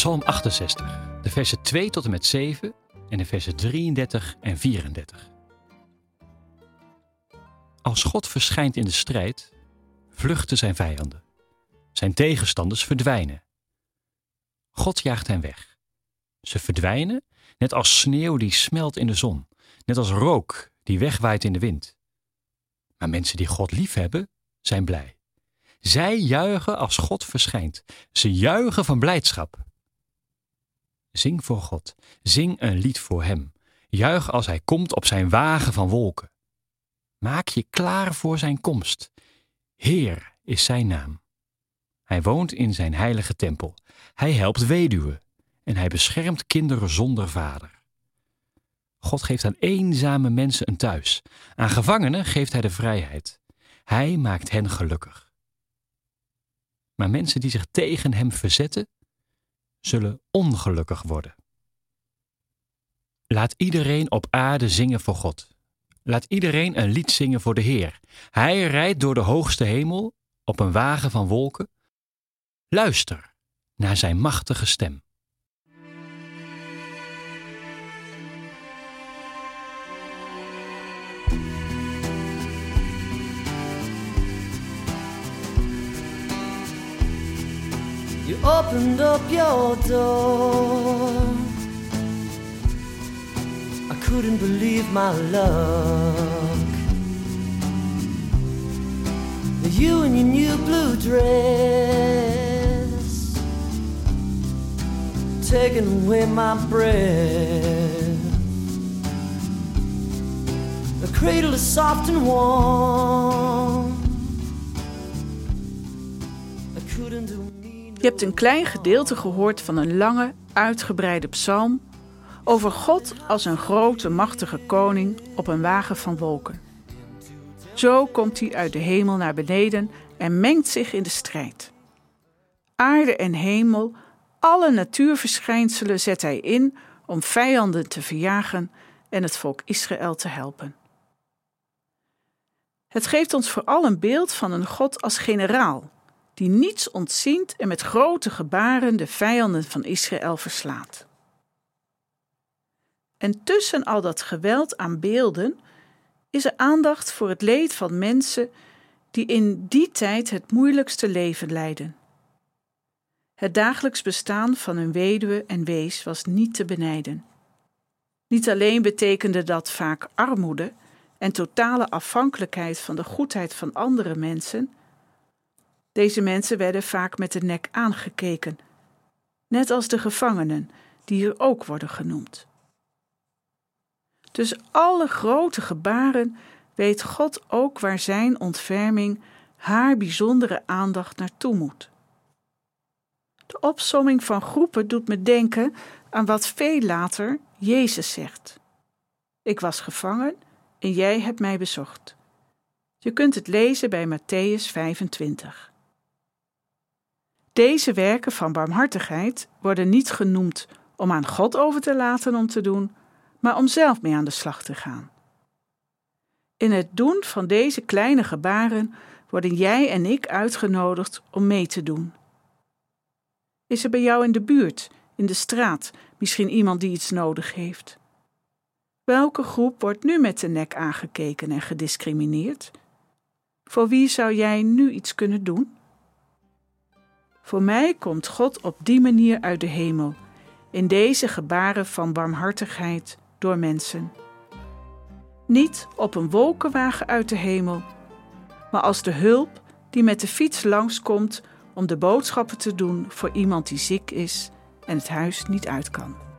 Psalm 68, de versen 2 tot en met 7 en de versen 33 en 34. Als God verschijnt in de strijd, vluchten zijn vijanden. Zijn tegenstanders verdwijnen. God jaagt hen weg. Ze verdwijnen, net als sneeuw die smelt in de zon, net als rook die wegwaait in de wind. Maar mensen die God liefhebben, zijn blij. Zij juichen als God verschijnt. Ze juichen van blijdschap. Zing voor God. Zing een lied voor Hem. Juich als Hij komt op zijn wagen van wolken. Maak je klaar voor Zijn komst. Heer is Zijn naam. Hij woont in Zijn heilige tempel. Hij helpt weduwen en Hij beschermt kinderen zonder vader. God geeft aan eenzame mensen een thuis. Aan gevangenen geeft Hij de vrijheid. Hij maakt hen gelukkig. Maar mensen die zich tegen Hem verzetten, zullen ongelukkig worden. Laat iedereen op aarde zingen voor God. Laat iedereen een lied zingen voor de Heer. Hij rijdt door de hoogste hemel op een wagen van wolken. Luister naar zijn machtige stem. You opened up your door. I couldn't believe my luck. You in your new blue dress, taking away my breath. The cradle is soft and warm. I couldn't do Je hebt een klein gedeelte gehoord van een lange, uitgebreide psalm over God als een grote, machtige koning op een wagen van wolken. Zo komt hij uit de hemel naar beneden en mengt zich in de strijd. Aarde en hemel, alle natuurverschijnselen zet hij in om vijanden te verjagen en het volk Israël te helpen. Het geeft ons vooral een beeld van een God als generaal, die niets ontziend en met grote gebaren de vijanden van Israël verslaat. En tussen al dat geweld aan beelden is er aandacht voor het leed van mensen die in die tijd het moeilijkste leven leiden. Het dagelijks bestaan van een weduwe en wees was niet te benijden. Niet alleen betekende dat vaak armoede en totale afhankelijkheid van de goedheid van andere mensen. Deze mensen werden vaak met de nek aangekeken, net als de gevangenen, die hier ook worden genoemd. Dus alle grote gebaren weet God ook waar zijn ontferming haar bijzondere aandacht naartoe moet. De opsomming van groepen doet me denken aan wat veel later Jezus zegt. Ik was gevangen en jij hebt mij bezocht. Je kunt het lezen bij Matthäus 25. Deze werken van barmhartigheid worden niet genoemd om aan God over te laten om te doen, maar om zelf mee aan de slag te gaan. In het doen van deze kleine gebaren worden jij en ik uitgenodigd om mee te doen. Is er bij jou in de buurt, in de straat, misschien iemand die iets nodig heeft? Welke groep wordt nu met de nek aangekeken en gediscrimineerd? Voor wie zou jij nu iets kunnen doen? Voor mij komt God op die manier uit de hemel, in deze gebaren van barmhartigheid door mensen. Niet op een wolkenwagen uit de hemel, maar als de hulp die met de fiets langskomt om de boodschappen te doen voor iemand die ziek is en het huis niet uit kan.